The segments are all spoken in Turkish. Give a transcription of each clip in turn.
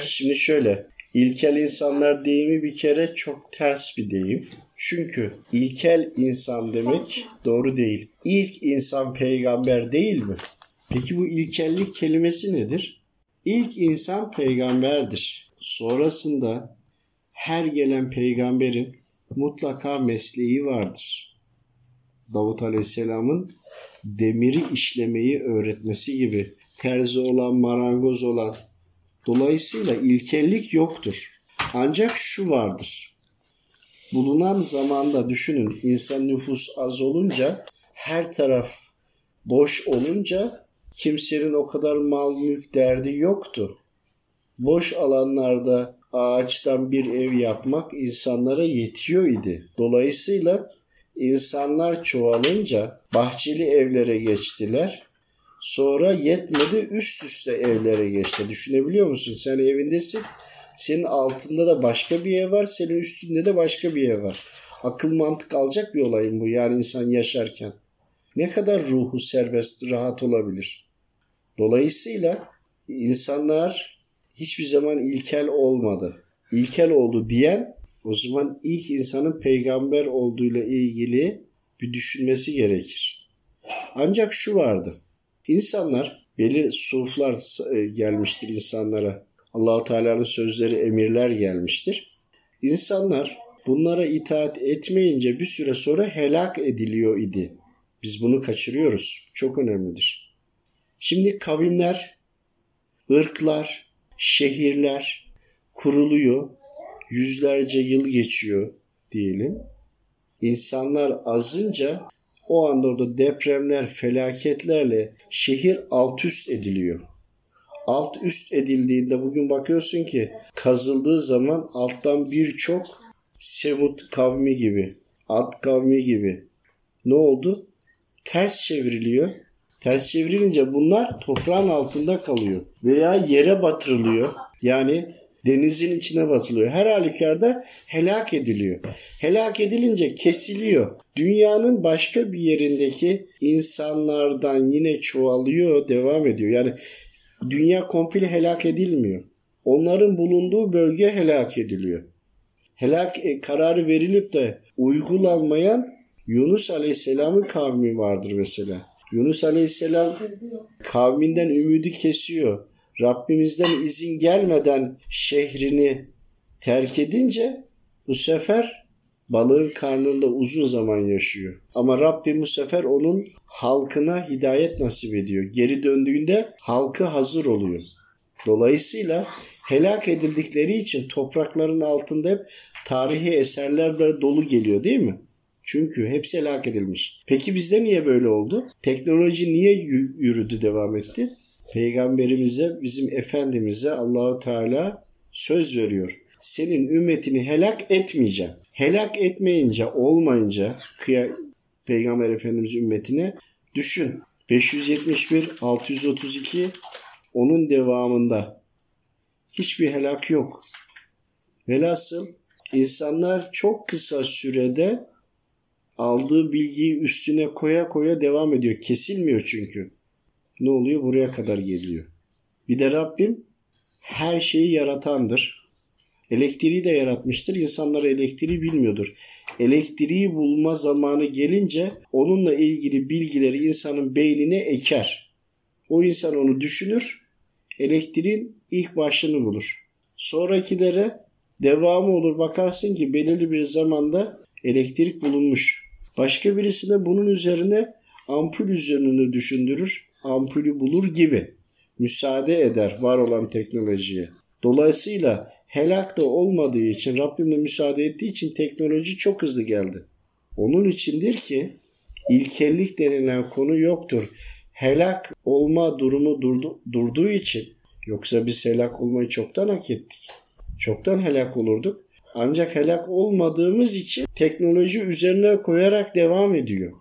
Şimdi şöyle, ilkel insanlar deyimi bir kere çok ters bir deyim. Çünkü ilkel insan demek doğru değil. İlk insan peygamber değil mi? Peki bu ilkellik kelimesi nedir? İlk insan peygamberdir. Sonrasında her gelen peygamberin mutlaka mesleği vardır. Davut Aleyhisselam'ın demiri işlemeyi öğretmesi gibi terzi olan, marangoz olan. Dolayısıyla ilkellik yoktur. Ancak şu vardır. Bulunan zamanda düşünün insan nüfus az olunca her taraf boş olunca kimsenin o kadar mal mülk derdi yoktu. Boş alanlarda ağaçtan bir ev yapmak insanlara yetiyor idi. Dolayısıyla insanlar çoğalınca bahçeli evlere geçtiler. Sonra yetmedi üst üste evlere geçti. Düşünebiliyor musun? Sen evindesin. Senin altında da başka bir ev var. Senin üstünde de başka bir ev var. Akıl mantık alacak bir olayım bu. Yani insan yaşarken. Ne kadar ruhu serbest, rahat olabilir. Dolayısıyla insanlar hiçbir zaman ilkel olmadı. İlkel oldu diyen o zaman ilk insanın peygamber olduğuyla ilgili bir düşünmesi gerekir. Ancak şu vardı. İnsanlar belli suflar e, gelmiştir insanlara. Allahu Teala'nın sözleri emirler gelmiştir. İnsanlar bunlara itaat etmeyince bir süre sonra helak ediliyor idi. Biz bunu kaçırıyoruz. Çok önemlidir. Şimdi kavimler, ırklar, şehirler kuruluyor. Yüzlerce yıl geçiyor diyelim. İnsanlar azınca o anda orada depremler, felaketlerle şehir alt üst ediliyor. Alt üst edildiğinde bugün bakıyorsun ki kazıldığı zaman alttan birçok Semut kavmi gibi, Ad kavmi gibi ne oldu? Ters çevriliyor. Ters çevrilince bunlar toprağın altında kalıyor veya yere batırılıyor. Yani denizin içine batılıyor. Her halükarda helak ediliyor. Helak edilince kesiliyor. Dünyanın başka bir yerindeki insanlardan yine çoğalıyor, devam ediyor. Yani dünya komple helak edilmiyor. Onların bulunduğu bölge helak ediliyor. Helak e, kararı verilip de uygulanmayan Yunus Aleyhisselam'ın kavmi vardır mesela. Yunus Aleyhisselam kavminden ümidi kesiyor. Rabbimizden izin gelmeden şehrini terk edince bu sefer balığın karnında uzun zaman yaşıyor. Ama Rabbim bu sefer onun halkına hidayet nasip ediyor. Geri döndüğünde halkı hazır oluyor. Dolayısıyla helak edildikleri için toprakların altında hep tarihi eserler de dolu geliyor değil mi? Çünkü hepsi helak edilmiş. Peki bizde niye böyle oldu? Teknoloji niye yürüdü, devam etti? Peygamberimize, bizim Efendimiz'e Allahu Teala söz veriyor. Senin ümmetini helak etmeyeceğim. Helak etmeyince, olmayınca Peygamber Efendimiz ümmetine düşün. 571, 632 onun devamında hiçbir helak yok. Velhasıl insanlar çok kısa sürede aldığı bilgiyi üstüne koya koya devam ediyor. Kesilmiyor çünkü ne oluyor? Buraya kadar geliyor. Bir de Rabbim her şeyi yaratandır. Elektriği de yaratmıştır. İnsanlar elektriği bilmiyordur. Elektriği bulma zamanı gelince onunla ilgili bilgileri insanın beynine eker. O insan onu düşünür. Elektriğin ilk başını bulur. Sonrakilere devamı olur. Bakarsın ki belirli bir zamanda elektrik bulunmuş. Başka birisine bunun üzerine ampul üzerine düşündürür ampulü bulur gibi müsaade eder var olan teknolojiye. Dolayısıyla helak da olmadığı için Rabbim de müsaade ettiği için teknoloji çok hızlı geldi. Onun içindir ki ilkellik denilen konu yoktur. Helak olma durumu durdu, durduğu için yoksa biz helak olmayı çoktan hak ettik. Çoktan helak olurduk. Ancak helak olmadığımız için teknoloji üzerine koyarak devam ediyor.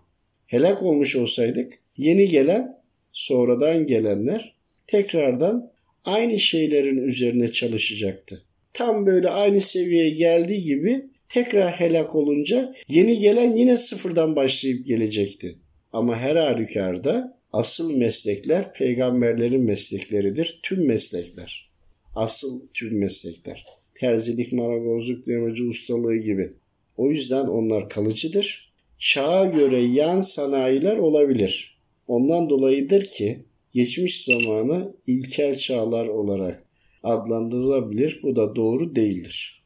Helak olmuş olsaydık yeni gelen sonradan gelenler tekrardan aynı şeylerin üzerine çalışacaktı. Tam böyle aynı seviyeye geldiği gibi tekrar helak olunca yeni gelen yine sıfırdan başlayıp gelecekti. Ama her halükarda asıl meslekler peygamberlerin meslekleridir. Tüm meslekler. Asıl tüm meslekler. Terzilik, marangozluk, demeci ustalığı gibi. O yüzden onlar kalıcıdır. Çağa göre yan sanayiler olabilir. Ondan dolayıdır ki geçmiş zamanı ilkel çağlar olarak adlandırılabilir. Bu da doğru değildir.